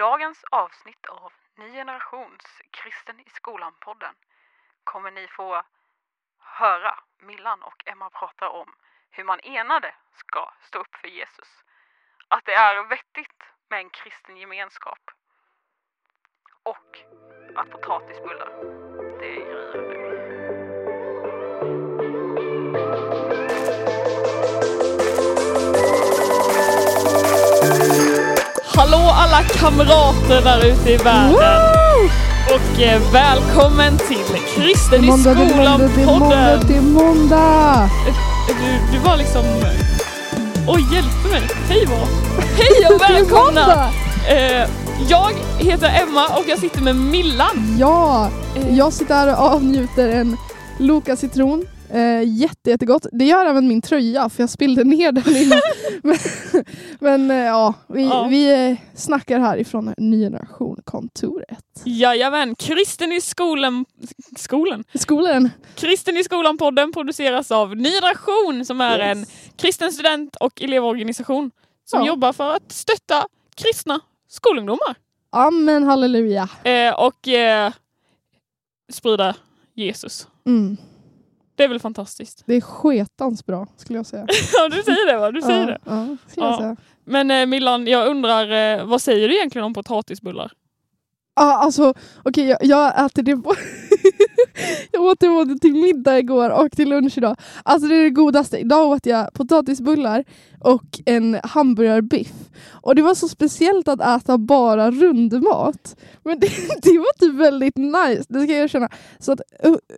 dagens avsnitt av Ny generations Kristen i skolan-podden kommer ni få höra Millan och Emma prata om hur man enade ska stå upp för Jesus. Att det är vettigt med en kristen gemenskap. Och att potatisbullar, det är alla kamrater där ute i världen! Och eh, välkommen till Kristen i skolan-podden! det är måndag! Du, du var liksom... Oj, hjälp mig! Hej vad! Hej och välkomna! Eh, jag heter Emma och jag sitter med Millan. Ja, Eh, jag sitter här och avnjuter en Loka citron. Eh, jätte, jättegott. Det gör även min tröja för jag spillde ner den innan. men men eh, ja, vi, Ja. vi eh, snackar här ifrån Ny Generation-kontoret. Jajamän, Kristen i skolan... Skolan? Skolan. Kristen i skolan-podden produceras av Ny Generation som är en kristen student och elevorganisation som Ja. jobbar för att stötta kristna skolungdomar. Amen, halleluja. Eh, och eh, sprida Jesus. Mm. Det är väl fantastiskt? Det är sketans bra skulle jag säga. Ja, du säger det va? Du säger ja, det. Ja, skulle jag Ja. säga. Men eh, Millan, jag undrar, eh, vad säger du egentligen om potatisbullar? Ja, alltså okej, jag, jag äter det. jag åt det både till middag igår och till lunch idag. Alltså det är det godaste. Idag åt jag potatisbullar och en hamburgarbiff. Och det var så speciellt att äta bara rundmat. Men det, det var typ väldigt nice, det ska jag erkänna. Så att,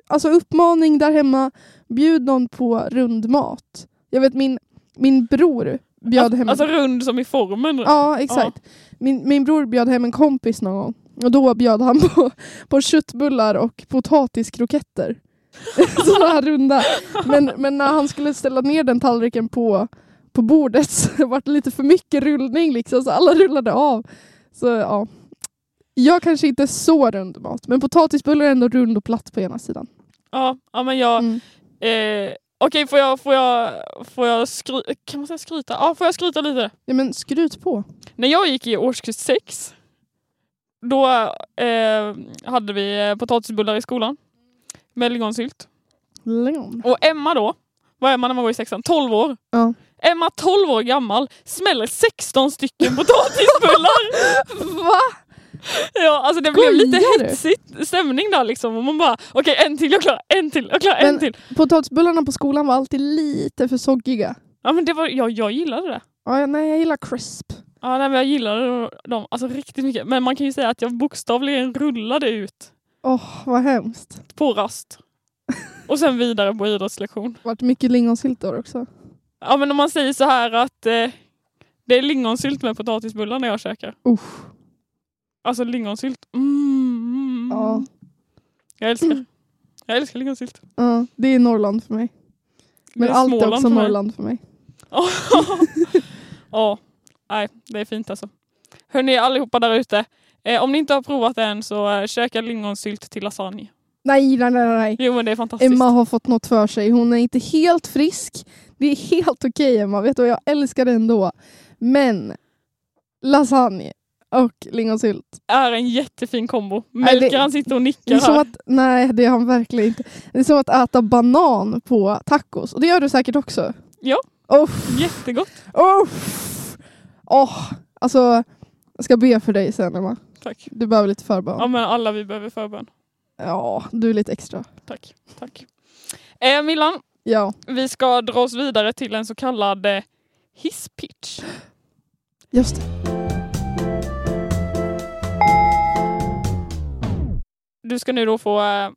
alltså uppmaning där hemma, bjud någon på rundmat. Jag vet min, min bror bjöd hem... Alltså rund som i formen? Ja, exakt. Min, min bror bjöd hem en kompis någon gång. Och då bjöd han på, på köttbullar och potatiskroketter. Sådana här runda. Men, men när han skulle ställa ner den tallriken på, på bordet så var det lite för mycket rullning liksom, så alla rullade av. Så ja. Jag kanske inte är så rund mat, men potatisbullar är ändå rund och platt på ena sidan. Ja, ja men jag... Mm. Eh, Okej, får jag, får jag, får jag skry, kan man säga skryta? Ja, får jag skryta lite? Ja, men skryt på. När jag gick i årskurs sex, då eh, hade vi eh, potatisbullar i skolan med lingonsylt. Leon. Och Emma då, vad är man när man går i sexan? 12 år. Ja. Emma 12 år gammal smäller 16 stycken potatisbullar. Va? ja, alltså det blev Skojar lite du? hetsig stämning där liksom. Och man bara, okej en till, jag klarar en till, jag klarar en Men- till. Potatisbullarna på skolan var alltid lite för soggiga. Ja men det var, jag, jag gillade det. Ja, nej, jag gillar crisp. Ja, nej, men jag gillade dem alltså, riktigt mycket. Men man kan ju säga att jag bokstavligen rullade ut Åh, vad hemskt. på rast. Och sen vidare på idrottslektion. Vart mycket lingonsyltor också. Ja men om man säger så här att eh, det är lingonsylt med potatisbullar när jag käkar. Usch. Alltså lingonsylt. Mm, mm. Ja. Jag älskar. Jag älskar lingonsylt. Ja, det är Norrland för mig. Men Det är allt är också för mig. Norrland för mig. Ja, nej det är fint alltså. Hörni allihopa där ute. Eh, om ni inte har provat det än så eh, käka lingonsylt till lasagne. Nej, nej, nej, nej. Jo men det är fantastiskt. Emma har fått något för sig. Hon är inte helt frisk. Det är helt okej Emma, vet du? Jag älskar det ändå. Men lasagne och lingonsylt. är en jättefin kombo. Det- Melker han sitter och Det nickar är som här. att, nej, det är han verkligen inte. Det är som att äta banan på tacos. Och det gör du säkert också. Ja. Oh, Jättegott. oh, oh. Alltså, jag ska be för dig sen Emma. Tack. Du behöver lite förbön. Ja men alla vi behöver förbön. Ja, du är lite extra. Tack. Tack. Eh, Millan, Ja, vi ska dra oss vidare till en så kallad eh, hisspitch. just det. Du ska nu då få, eh,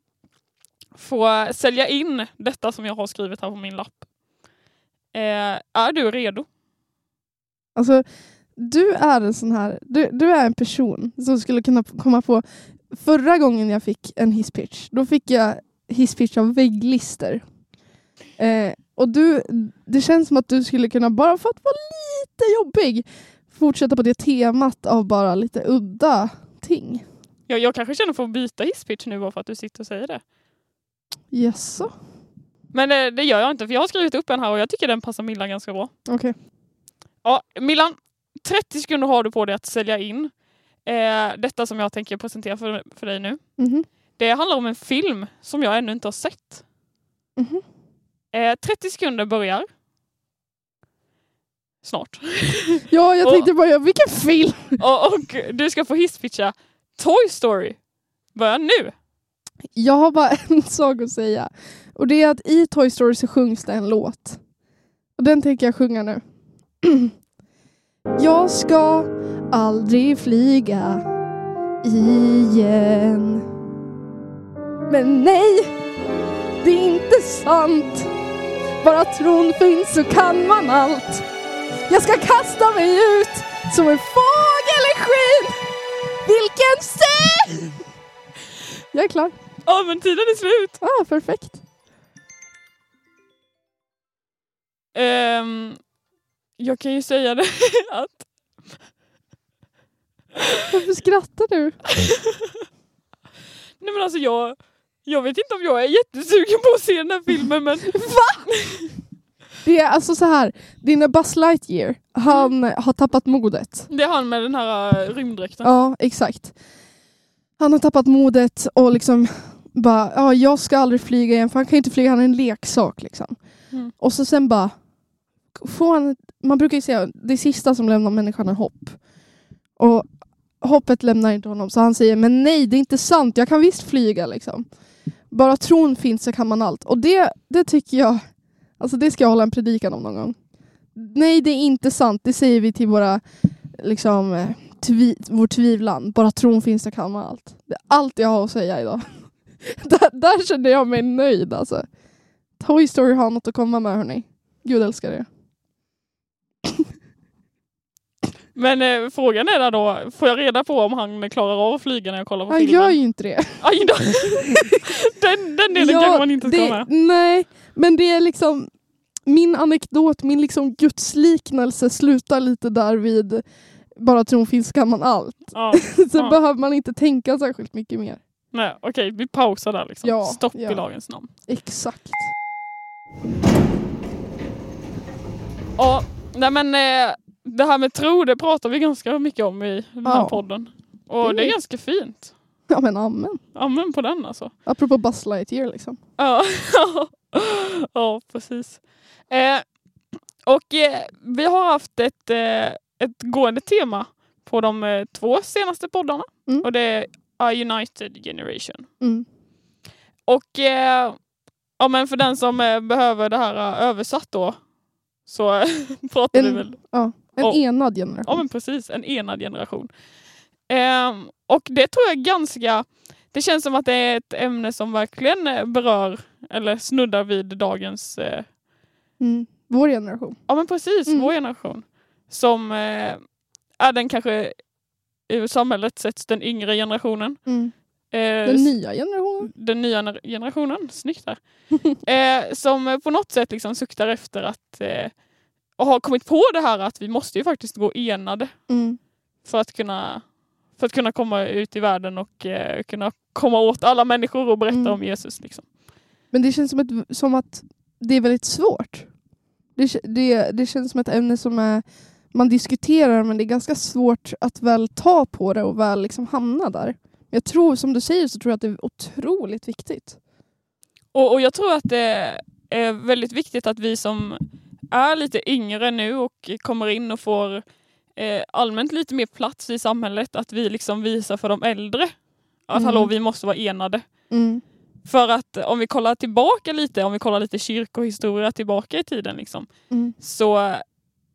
få sälja in detta som jag har skrivit här på min lapp. Eh, är du redo? Alltså, du är en sån här, du, du är en person som skulle kunna komma på, förra gången jag fick en hisspitch, då fick jag hisspitch av vägglister. Eh, och du, det känns som att du skulle kunna, bara för att vara lite jobbig, fortsätta på det temat av bara lite udda ting. Jag, jag kanske känner för att byta hisspitch nu bara för att du sitter och säger det. Jaså? Men eh, det gör jag inte för jag har skrivit upp en här och jag tycker den passar Millan ganska bra. Okej. Ja, Millan, 30 sekunder har du på dig att sälja in Eh, detta som jag tänker presentera för, för dig nu. Mhm. Det handlar om en film som jag ännu inte har sett. Mhm. Eh, 30 sekunder börjar. Snart. Ja, jag Och- tänkte bara, vilken film! och, och du ska få hisspitcha Toy Story. Börja nu! Jag har bara en sak att säga. Och det är att i Toy Story så sjungs det en låt. Och den tänker jag sjunga nu. jag ska aldrig flyga igen. Men nej, det är inte sant. Bara tron finns så kan man allt. Jag ska kasta mig ut som en fågel i skyn. Vilken syn! Jag är klar. Ja men tiden är slut! Ah, perfekt. Ehm, jag kan ju säga det att Varför skrattar du? Nej men alltså jag, jag vet inte om jag är jättesugen på att se den här filmen men Det är alltså så här. När Buzz Lightyear, han har tappat modet. det är han med den här uh, rymddräkten. Ja, exakt. Han har tappat modet och liksom bara, ja jag ska aldrig flyga igen för han kan inte flyga, han är en leksak liksom. Mm. Och så sen bara, från, man brukar ju säga det sista som lämnar människan är hopp. Och hoppet lämnar inte honom så han säger, men nej det är inte sant, jag kan visst flyga liksom. Bara tron finns så kan man allt. Och det, det tycker jag, alltså det ska jag hålla en predikan om någon gång. Nej det är inte sant, det säger vi till våra liksom eh, tvi, vår tvivlan. Bara tron finns så kan man allt. Det är allt jag har att säga idag. där, där känner jag mig nöjd alltså. Toy Story har något att komma med hörni. Gud älskar det. Men eh, frågan är då, får jag reda på om han klarar av att flyga när jag kollar på Han filmen? gör ju inte det. Aj då. den, den delen Ja, kanske man inte ska det, med. Nej, men det är liksom min anekdot, min liksom gudsliknelse slutar lite där vid bara tron finns kan man allt. Ja. Sen Ja. behöver man inte tänka särskilt mycket mer. Nej, okej, vi pausar där liksom. Ja, Stopp ja. i lagens namn. Exakt. Ja, nej men eh, det här med tro, det pratar vi ganska mycket om i den här Ja. podden. Och Det det är ganska fint. Ja men amen. Amen på den alltså. Apropå Buzz Lightyear liksom. Ja, ja precis. Eh, och eh, vi har haft ett, eh, ett gående tema på de eh, två senaste poddarna. Mm. Och det är A United Generation. Mm. Och eh, ja, men för den som eh, behöver det här översatt då så pratar vi En- väl Ja, en Ja. enad generation. Ja men precis, en enad generation. Ehm, och det tror jag ganska, det känns som att det är ett ämne som verkligen eh, berör eller snuddar vid dagens, eh, Mm. Vår generation. ja men precis, Mm. vår generation. Som eh, är den kanske i samhället sett den yngre generationen. Mm. Eh, Den nya generationen. den nya ner- generationen, snyggt där. eh, som på något sätt liksom suktar efter att eh, och har kommit på det här att vi måste ju faktiskt gå enade Mm. för att kunna för att kunna komma ut i världen och eh, kunna komma åt alla människor och berätta Mm. om Jesus. Liksom. Men det känns som, ett, som att det är väldigt svårt. Det, det, det känns som ett ämne som är, man diskuterar men det är ganska svårt att väl ta på det och väl liksom hamna där. Jag tror, som du säger, så tror jag att det är otroligt viktigt. Och, och jag tror att det är väldigt viktigt att vi som är lite yngre nu och kommer in och får eh, allmänt lite mer plats i samhället, att vi liksom visar för de äldre att Mm. hallå, vi måste vara enade. Mm. För att om vi kollar tillbaka lite, om vi kollar lite kyrkohistoria tillbaka i tiden liksom, Mm. så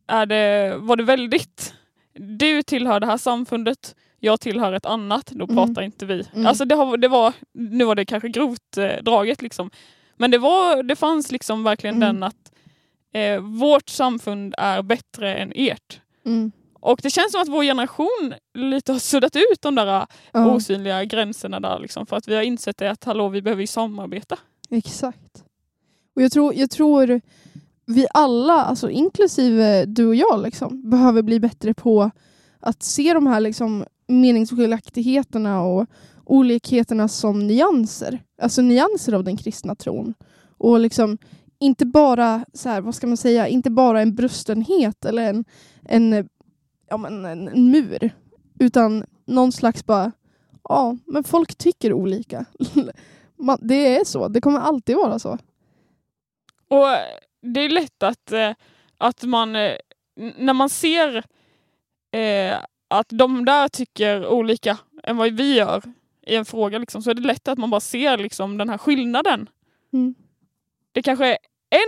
är det, var det väldigt, du tillhör det här samfundet, jag tillhör ett annat, då Mm. pratar inte vi. Mm. Alltså det, har, det var, nu var det kanske grovt eh, draget liksom, men det, var, det fanns liksom verkligen Mm. den att eh, vårt samfund är bättre än ert. Mm. Och det känns som att vår generation lite har suddat ut de där Ja, osynliga gränserna där liksom, för att vi har insett det att hallå, vi behöver ju samarbeta. exakt. Och jag tror, jag tror vi alla, alltså inklusive du och jag, liksom, behöver bli bättre på att se de här liksom, meningsskiljaktigheterna och olikheterna som nyanser. Alltså nyanser av den kristna tron. Och liksom inte bara, så här, vad ska man säga, inte bara en brustenhet eller en, en, ja, men en, en mur. Utan någon slags bara, ja men folk tycker olika. Man, det är så, det kommer alltid vara så. Och det är lätt att, eh, att man, eh, när man ser eh, att de där tycker olika än vad vi gör i en fråga liksom, så är det lätt att man bara ser liksom, den här skillnaden. Mm. Det kanske är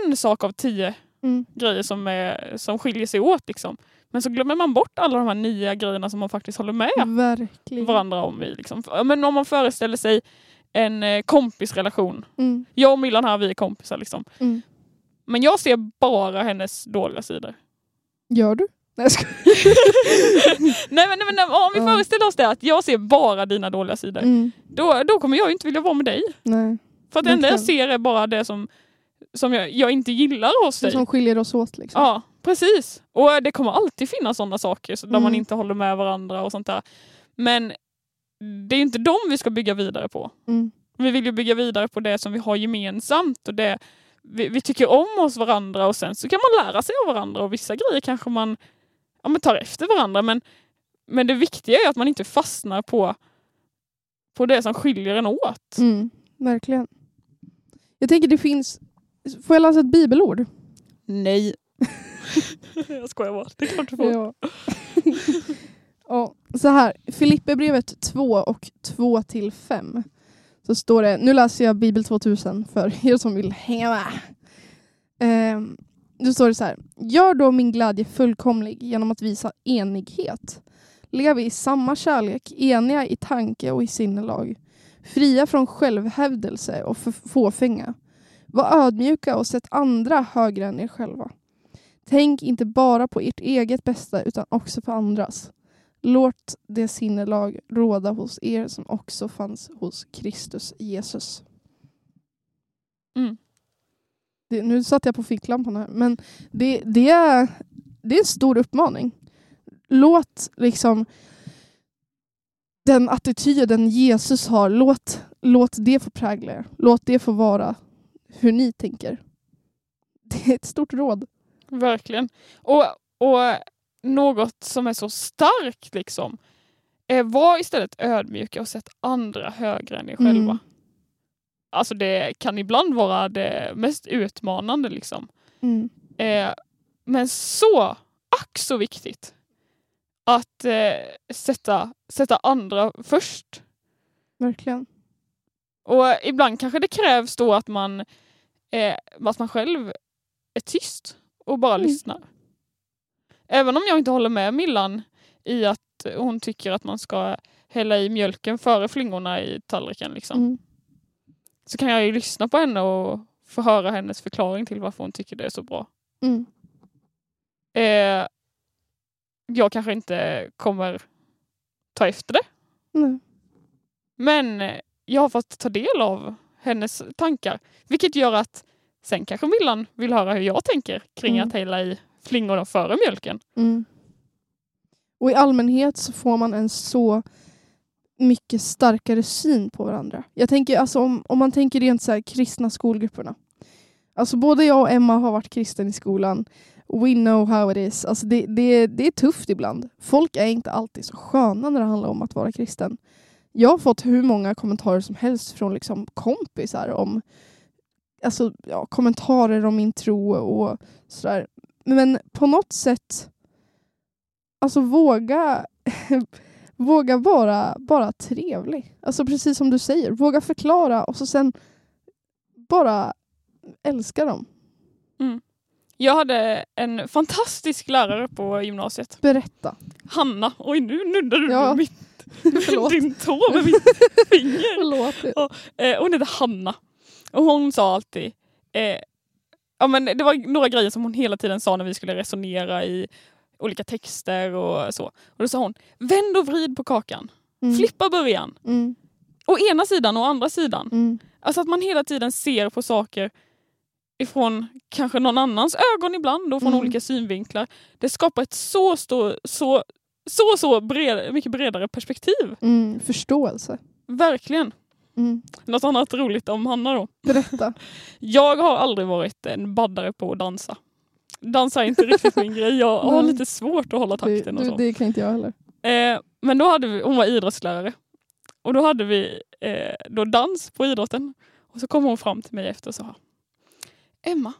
en sak av tio Mm. grejer som, är, som skiljer sig åt. Liksom. Men så glömmer man bort alla de här nya grejerna som man faktiskt håller med Verkligen. varandra om. I, liksom. Men om man föreställer sig en eh, kompisrelation. Mm. Jag och Millan här, vi är kompisar. Liksom. Mm. Men jag ser bara hennes dåliga sidor. Gör du? Nej, jag nej, men, nej, men om vi Ja. föreställer oss det, att jag ser bara dina dåliga sidor. Mm. Då, då kommer jag inte vilja vara med dig. Nej. För att det enda jag ser är bara det som, som jag, jag inte gillar hos dig. som skiljer oss åt. Liksom. Ja, precis. Och det kommer alltid finnas sådana saker så där Mm. man inte håller med varandra och sånt där. Men det är inte dem vi ska bygga vidare på. Mm. Vi vill ju bygga vidare på det som vi har gemensamt och det vi, vi tycker om hos varandra och sen så kan man lära sig av varandra och vissa grejer kanske man, ja, man tar efter varandra men, men det viktiga är att man inte fastnar på, på det som skiljer en åt. Mm. Verkligen. Jag tänker det finns, får jag läsa ett bibelord? Nej. jag skojar bara, det är klart du får. Ja. ja, så här, Filipperbrevet 2 och 2 till 5. Så står det, nu läser jag Bibel 2000 för er som vill hänga med. Ehm, då står det så här, gör då min glädje fullkomlig genom att visa enighet. Lev i samma kärlek, eniga i tanke och i sinnelag. Fria från självhävdelse och fåfänga. Var ödmjuka och sätt andra högre än er själva. Tänk inte bara på ert eget bästa utan också på andras. Låt det sinnelag råda hos er som också fanns hos Kristus Jesus. Mm. Det, nu satte jag på ficklampan här, men det, det, är, det är en stor uppmaning. Låt liksom den attityden Jesus har, låt, låt det få prägla er. Låt det få vara hur ni tänker. Det är ett stort råd. Verkligen. Och, och något som är så starkt liksom. Var istället ödmjuka och sätt andra högre än er Mm. själva. Alltså det kan ibland vara det mest utmanande liksom. Mm. Eh, men så, ack så viktigt. Att eh, sätta, sätta andra först. Verkligen. Och ibland kanske det krävs då att man, eh, att man själv är tyst och bara Mm. lyssnar. Även om jag inte håller med Millan i att hon tycker att man ska hälla i mjölken före flingorna i tallriken. Liksom. Mm. Så kan jag ju lyssna på henne och få höra hennes förklaring till varför hon tycker det är så bra. Mm. Eh, jag kanske inte kommer ta efter det. Nej. Men jag har fått ta del av hennes tankar. Vilket gör att sen kanske Millan vill höra hur jag tänker kring Mm. att hälla i flingorna före mjölken. Mm. Och i allmänhet så får man en så mycket starkare syn på varandra. Jag tänker alltså om, om man tänker rent så här kristna skolgrupperna. Alltså både jag och Emma har varit kristen i skolan. We know how it is. Alltså det, det, det är tufft ibland. Folk är inte alltid så sköna när det handlar om att vara kristen. Jag har fått hur många kommentarer som helst från liksom kompisar om alltså, ja, kommentarer om min tro och sådär. Men på något sätt alltså våga våga vara bara trevlig. Alltså precis som du säger, våga förklara och så sen bara älska dem. Jag hade en fantastisk lärare på gymnasiet. Berätta. Hanna. Oj, nu nuddar du Ja. mitt, Förlåt. din tå med mitt finger. Förlåt. Eh, hon heter Hanna. Och hon sa alltid, eh, ja men det var några grejer som hon hela tiden sa när vi skulle resonera i olika texter och så. Och då sa hon, vänd och vrid på kakan. Mm. Flippa början. Mm. Å ena sidan och andra sidan. Mm. Alltså att man hela tiden ser på saker ifrån kanske någon annans ögon ibland och från Mm. olika synvinklar. Det skapar ett så, stor, så, så, så bred, mycket bredare perspektiv. Mm. Förståelse. Verkligen. Mm. Något annat roligt om Hanna då. Berätta. Jag har aldrig varit en baddare på att dansa. Dansa är inte riktigt min grej. Jag har Nej. lite svårt att hålla takten och så. det kan inte jag heller. Eh, men då hade vi, hon var idrottslärare. Och då hade vi eh, då dans på idrotten. Och så kom hon fram till mig efter och sa Emma,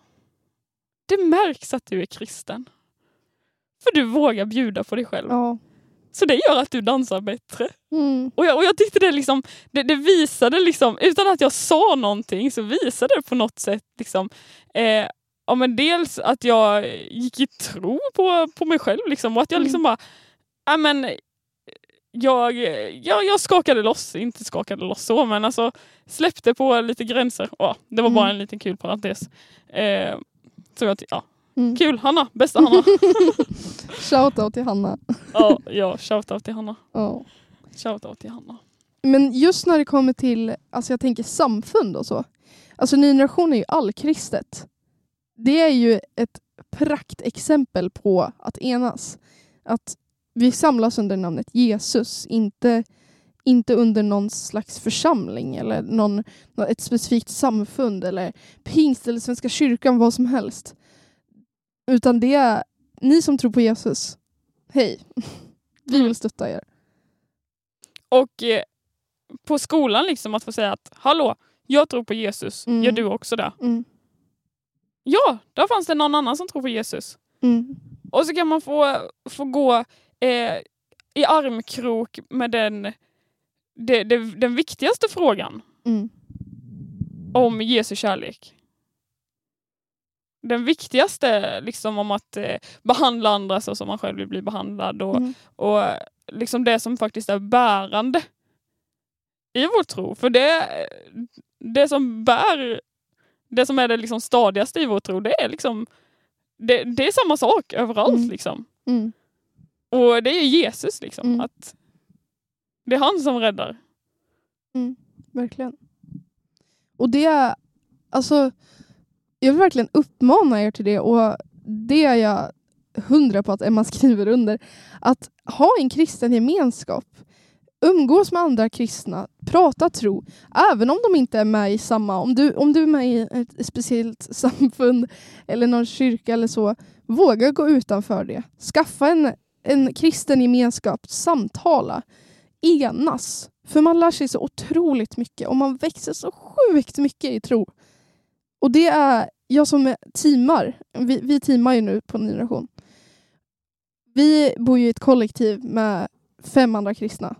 det märks att du är kristen. För du vågar bjuda på dig själv. Ja. Så det gör att du dansar bättre. Mm. Och jag, och jag tyckte det liksom, det, det visade liksom, utan att jag sa någonting så visade det på något sätt liksom, eh, ja men dels att jag gick i tro på, på mig själv liksom och att jag Mm. liksom bara, ja men jag, jag, jag skakade loss, inte skakade loss så men alltså släppte på lite gränser. Ja, det var bara Mm. en liten kul parentes. Eh, så jag, ja, Mm. kul Hanna, bästa Hanna. Shoutout till Hanna. ja, ja, shoutout till Hanna. Ja. Shoutout till Hanna. Men just när det kommer till, alltså jag tänker samfund och så. Alltså ny generation är ju allkristet. Det är ju ett praktexempel på att enas. Att vi samlas under namnet Jesus, inte, inte under någon slags församling eller någon, nå- ett specifikt samfund eller pingst eller Svenska kyrkan, vad som helst. Utan det är ni som tror på Jesus. Hej, vi vill stötta er. Och eh, på skolan liksom att få säga att hallå, jag tror på Jesus, Mm. gör du också det? Mm. Ja, där fanns det någon annan som tror på Jesus. Mm. Och så kan man få, få gå eh, i armkrok med den, det, det, den viktigaste frågan Mm. om Jesu kärlek. Den viktigaste liksom om att eh, behandla andra så som man själv vill bli behandlad och, Mm. och liksom det som faktiskt är bärande i vår tro. För det, det som bär, det som är det liksom stadigaste i vår tro, det är liksom det, det är samma sak överallt. Mm. Liksom. Mm. Och det är Jesus. Liksom, Mm. att Det är han som räddar. Verkligen. Och det är, alltså, jag vill verkligen uppmana er till det och det är jag hundra på att Emma skriver under. Att ha en kristen gemenskap, umgås med andra kristna, prata tro, även om de inte är med i samma, om du, om du är med i ett speciellt samfund eller någon kyrka eller så, våga gå utanför det. Skaffa en, en kristen gemenskap, samtala, enas. För man lär sig så otroligt mycket och man växer så sjukt mycket i tro. Och det är jag som teamar, vi, vi teamar ju nu på Ny Generation. Vi bor ju i ett kollektiv med fem andra kristna.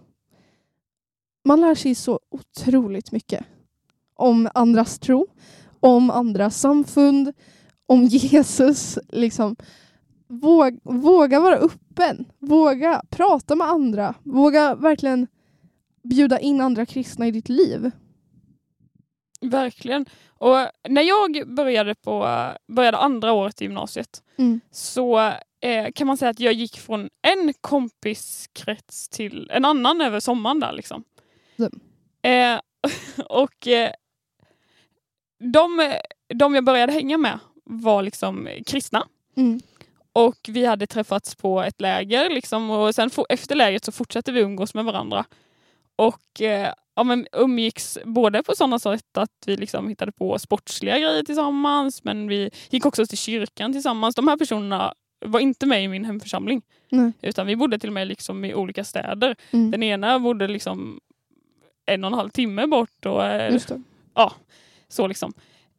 Man lär sig så otroligt mycket om andras tro, om andras samfund, om Jesus. Liksom. Våg, våga vara öppen, våga prata med andra, våga verkligen bjuda in andra kristna i ditt liv. Verkligen. Och när jag började på började andra året i gymnasiet Mm. så eh, kan man säga att jag gick från en kompiskrets till en annan över sommaren där liksom. Eh, och eh, de, de jag började hänga med var liksom kristna. Mm. Och vi hade träffats på ett läger liksom, och sen efter lägret så fortsatte vi umgås med varandra. Och eh, ja, men umgicks både på sådana sätt att vi liksom hittade på sportsliga grejer tillsammans men vi gick också till kyrkan tillsammans. De här personerna var inte med i min hemförsamling Nej. utan vi bodde till och med liksom i olika städer. Mm. Den ena bodde liksom en och en halv timme bort och eh, det. så liksom.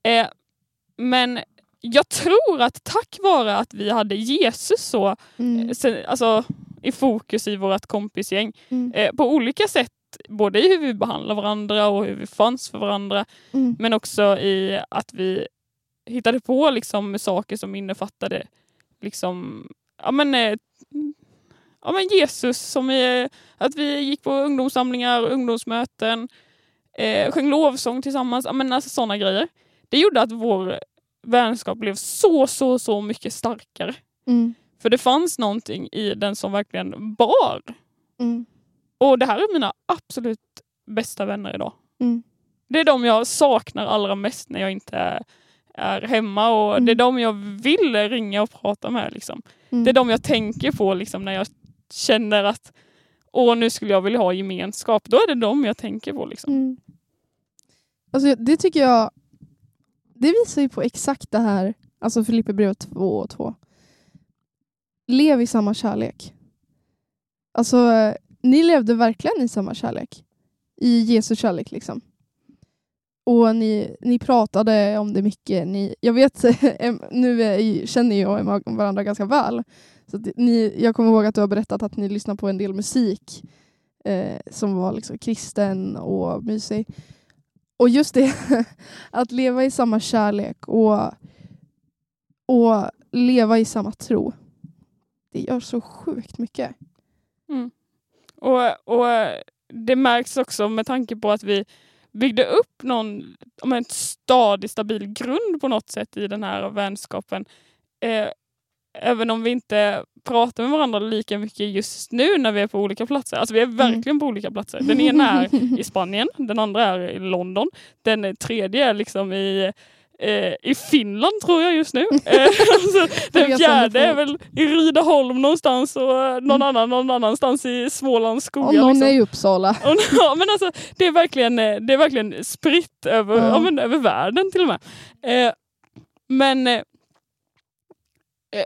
Eh, men jag tror att tack vare att vi hade Jesus så Mm. sen, alltså, i fokus i vårt kompisgäng Mm. eh, på olika sätt, både i hur vi behandlar varandra och hur vi fanns för varandra, Mm. men också i att vi hittade på liksom saker som innefattade liksom, ja men, eh, ja men Jesus, som i, att vi gick på ungdomssamlingar, ungdomsmöten, eh, sjöng lovsång tillsammans, ja men alltså sådana grejer. Det gjorde att vår vänskap blev så, så, så mycket starkare. Mm. För det fanns någonting i den som verkligen bar. Mm. Och det här är mina absolut bästa vänner idag. Mm. Det är de jag saknar allra mest när jag inte är, hemma och det är Mm. de jag vill ringa och prata med. Liksom. Mm. Det är de jag tänker på liksom, när jag känner att åh, nu skulle jag vilja ha gemenskap. Då är det de jag tänker på. Liksom. Mm. Alltså, det tycker jag det visar ju på exakt det här, alltså Filipperbrevet 2 och 2. Lev i samma kärlek. Alltså, ni levde verkligen i samma kärlek. I Jesu kärlek liksom. Och ni, ni pratade om det mycket. Ni, jag vet, nu är, känner jag och Emma varandra ganska väl. Så att ni, jag kommer ihåg att du har berättat att ni lyssnar på en del musik eh, som var liksom kristen och mysig. Och just det, att leva i samma kärlek och, och leva i samma tro. Det gör så sjukt mycket. Mm. Och, och det märks också med tanke på att vi byggde upp någon om en stadig, stabil grund på något sätt i den här vänskapen. Eh, även om vi inte pratar med varandra lika mycket just nu när vi är på olika platser. Alltså vi är verkligen på olika platser. Den ena är i Spanien, den andra är i London, den tredje är liksom i eh, i Finland tror jag just nu. Eh, alltså, Det är den fjärde är väl i Rydaholm någonstans och eh, någon annan någon annanstans i Smålands Och skogar. någon liksom. är i Uppsala. Och, ja, men alltså, det, är verkligen, det är verkligen spritt över, Ja. ja. men, över världen till och med. Eh, men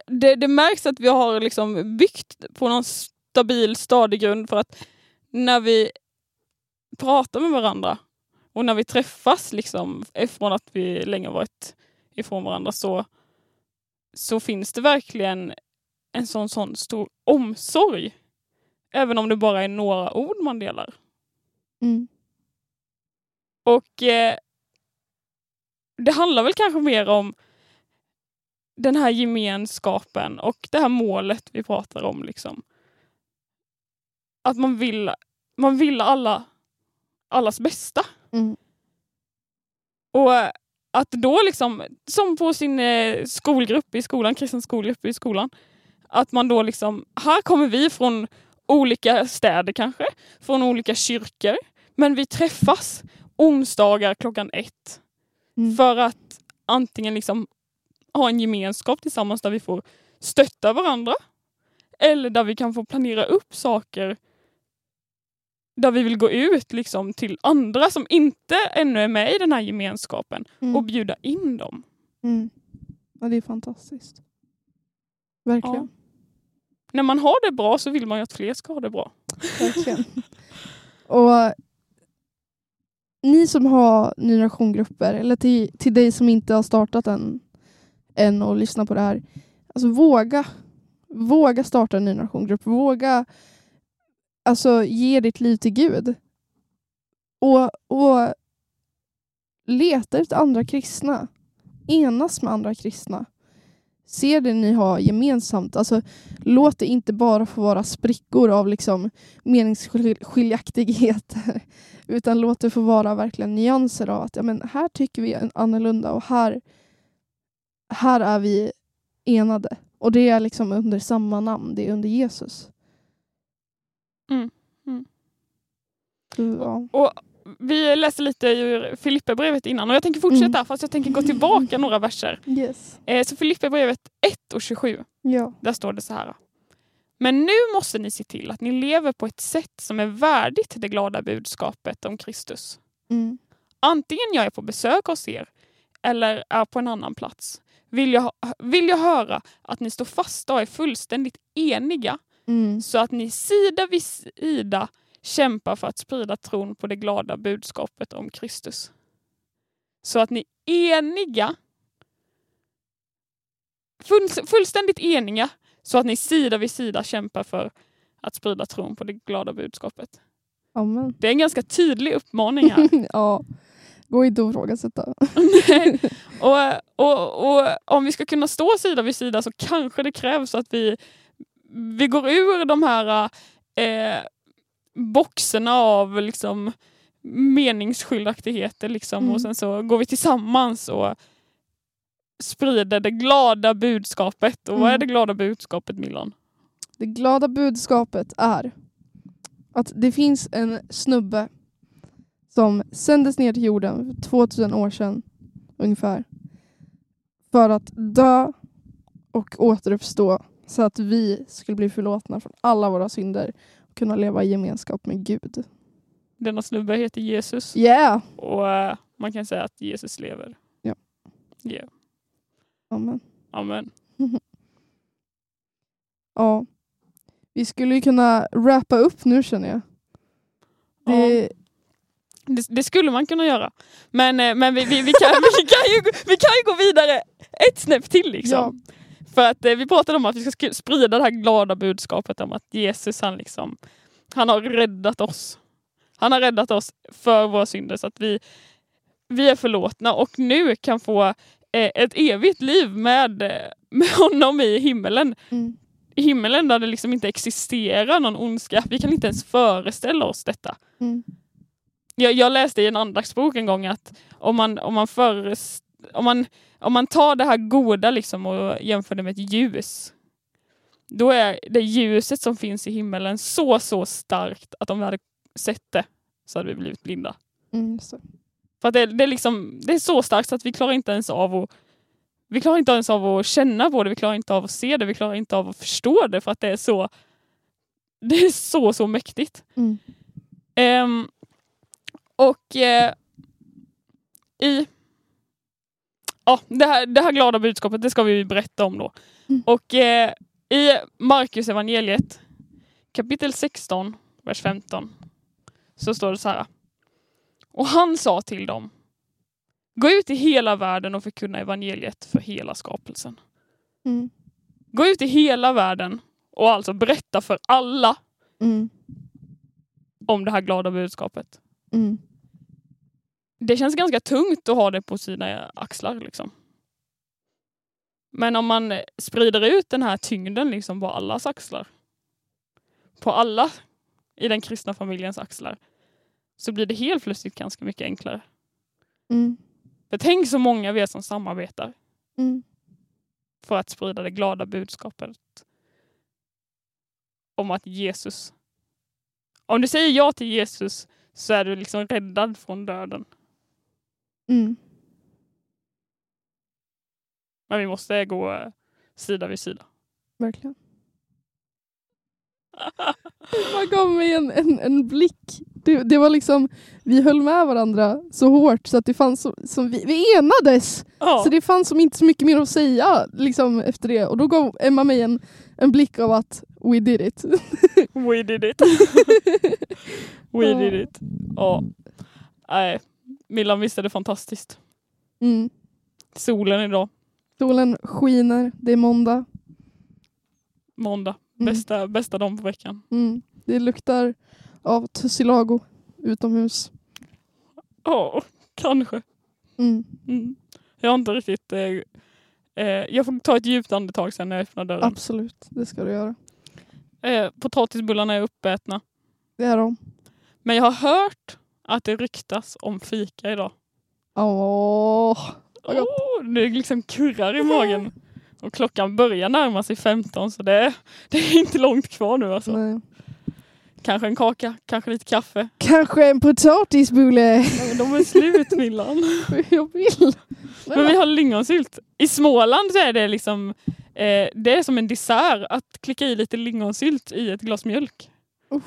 det, det märks att vi har liksom byggt på någon stabil, stadig grund för att när vi pratar med varandra och när vi träffas liksom, från att vi länge varit ifrån varandra så, så finns det verkligen en sån, sån stor omsorg. Även om det bara är några ord man delar. Mm. Och eh, det handlar väl kanske mer om den här gemenskapen och det här målet vi pratar om. Liksom. Att man vill, man vill alla, allas bästa. Mm. Och att då liksom, som på sin eh, skolgrupp i skolan, kristen skolgrupp i skolan, att man då liksom, här kommer vi från olika städer kanske, från olika kyrkor, men vi träffas onsdagar klockan ett Mm. för att antingen liksom ha en gemenskap tillsammans där vi får stötta varandra eller där vi kan få planera upp saker där vi vill gå ut liksom till andra som inte ännu är med i den här gemenskapen Mm. och bjuda in dem. Mm. Ja, det är fantastiskt. Verkligen. När man har det bra så vill man ju att fler ska ha det bra. Verkligen. och ni som har ny generation-grupper, eller till, till dig som inte har startat än, än och lyssna på det här. Alltså våga. Våga starta en ny generation-grupp. Våga alltså, ge ditt liv till Gud. Och, och leta efter andra kristna. Enas med andra kristna. Se det ni har gemensamt. Alltså, låt det inte bara få vara sprickor av liksom meningsskiljaktigheter. Utan låt det få vara verkligen nyanser av att ja, men här tycker vi annorlunda och här, här är vi enade. Och det är liksom under samma namn, det är under Jesus. Mm, mm. Ja. Och vi läste lite ur Filipperbrevet innan och jag tänker fortsätta Mm. fast jag tänker gå tillbaka några verser. Yes. Eh, så Filipperbrevet 1 och 27 Ja. Där står det så här. Men nu måste ni se till att ni lever på ett sätt som är värdigt det glada budskapet om Kristus. Mm. Antingen jag är på besök hos er eller är på en annan plats vill jag, vill jag höra att ni står fasta och är fullständigt eniga Mm. så att ni sida vid sida kämpar för att sprida tron på det glada budskapet om Kristus. Så att ni eniga, full, fullständigt eniga, så att ni sida vid sida kämpar för att sprida tron på det glada budskapet. Amen. Det är en ganska tydlig uppmaning här. ja. Gå inte att ifrågasätta. Nej. och, och, och om vi ska kunna stå sida vid sida så kanske det krävs att vi, vi går ur de här eh, boxarna av liksom, meningsskiljaktigheter liksom, Mm. och sen så går vi tillsammans och sprider det glada budskapet. Och vad är Mm. det glada budskapet Milan? Det glada budskapet är att det finns en snubbe som sändes ner till jorden för 2000 år sedan ungefär för att dö och återuppstå så att vi skulle bli förlåtna från alla våra synder och kunna leva i gemenskap med Gud. Denna snubbe heter Jesus Yeah! och eh, man kan säga att Jesus lever. Ja. Yeah. Amen. Amen. Ja. Vi skulle ju kunna wrappa upp nu känner jag. Det, Det, det skulle man kunna göra. Men, eh, men vi, vi, vi, kan, vi, kan ju, vi kan ju gå vidare ett snäpp till. Liksom. För att eh, vi pratade om att vi ska sk- sprida det här glada budskapet om att Jesus han liksom, han har räddat oss. Han har räddat oss för våra synder så att vi, vi är förlåtna och nu kan få eh, ett evigt liv med, eh, med honom i himmelen. Mm. I himmelen där det liksom inte existerar någon ondska. Vi kan inte ens föreställa oss detta. Mm. Jag, jag läste i en andaktsbok en gång att om man, om man, föres, om man, om man tar det här goda liksom och jämför det med ett ljus. Då är det ljuset som finns i himmelen så, så starkt att om vi hade sett det så hade vi blivit blinda. Mm. För det, det, är liksom, det är så starkt så att vi klarar inte ens av att vi klarar inte ens av att känna på det, vi klarar inte av att se det, vi klarar inte av att förstå det för att det är så det är så, så mäktigt. Mm. Ehm, och eh, i ja, det, här, det här glada budskapet, det ska vi berätta om då. Mm. Och eh, i Markus evangeliet kapitel 16, vers 15 så står det så här. Och han sa till dem Gå ut i hela världen och förkunna evangeliet för hela skapelsen. Mm. Gå ut i hela världen och alltså berätta för alla Mm. om det här glada budskapet. Mm. Det känns ganska tungt att ha det på sina axlar. Liksom. Men om man sprider ut den här tyngden liksom på allas axlar, på alla i den kristna familjens axlar, så blir det helt plötsligt ganska mycket enklare. Mm. För tänk så många vi är som samarbetar Mm. för att sprida det glada budskapet om att Jesus, om du säger ja till Jesus så är du liksom räddad från döden. Mm. Men vi måste gå eh, sida vid sida. Verkligen. Man gav mig en, en, en blick. Det, det var liksom, vi höll med varandra så hårt så att det fanns som, som vi, vi enades. Ja. Så det fanns som inte så mycket mer att säga liksom, efter det. Och då gav Emma mig en, en blick av att we did it. We did it. We did it. Ja. Nej, Milan visst är det fantastiskt. Mm. Solen idag, Solen skiner, det är måndag. måndag. Mm. Bästa, bästa dagen på veckan. Mm. Det luktar av tussilago utomhus. Ja, kanske. Mm. Mm. Jag har inte riktigt... Eh, eh, jag får ta ett djupt andetag sen när jag öppnar dörren. Absolut, det ska du göra. Eh, potatisbullarna är uppätna. Det är de. Men jag har hört att det ryktas om fika idag. Åh, Vad gott. Oh, det liksom kurrar i magen. Och klockan börjar närma sig 15 så det är, det är inte långt kvar nu alltså. nej. Kanske en kaka, kanske lite kaffe. Kanske en potatisbulle. De är slut Millan. Jag vill. Men vi har lingonsylt. I Småland så är det liksom eh, det är som en dessert att klicka i lite lingonsylt i ett glas mjölk. Usch.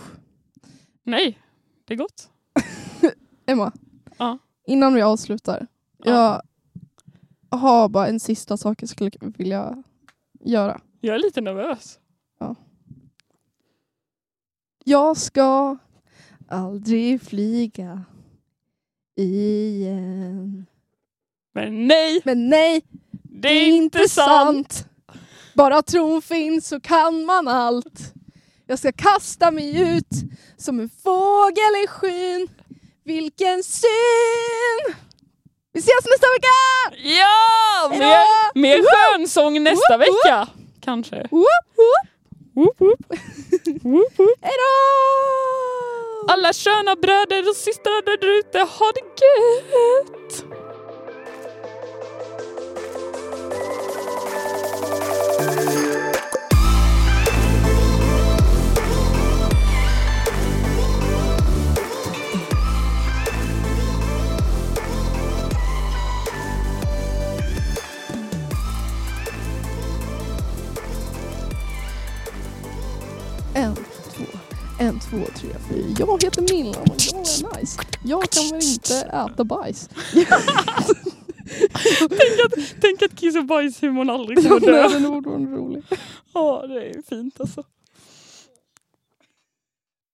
Nej, det är gott. Emma, Ja. innan vi avslutar. Ja. Jag har bara en sista sak jag skulle vilja göra. Jag är lite nervös. Jag ska aldrig flyga igen. Men nej, Men nej, det är inte sant. Bara tron finns så kan man allt. Jag ska kasta mig ut som en fågel i skyn. Vilken syn! Vi ses nästa vecka! Ja! Hejdå! Mer, mer skönsång nästa Woop, vecka. Kanske. Woop. Hejdå! Alla sköna bröder och systrar där ute, ha det gött! En, två, tre, fyra. Jag heter Millan och jag är nice. Jag väl inte äta bajs? Tänk att, tänk att kiss och bajshumorn aldrig kommer dö. den var rolig. Ja, det är fint alltså.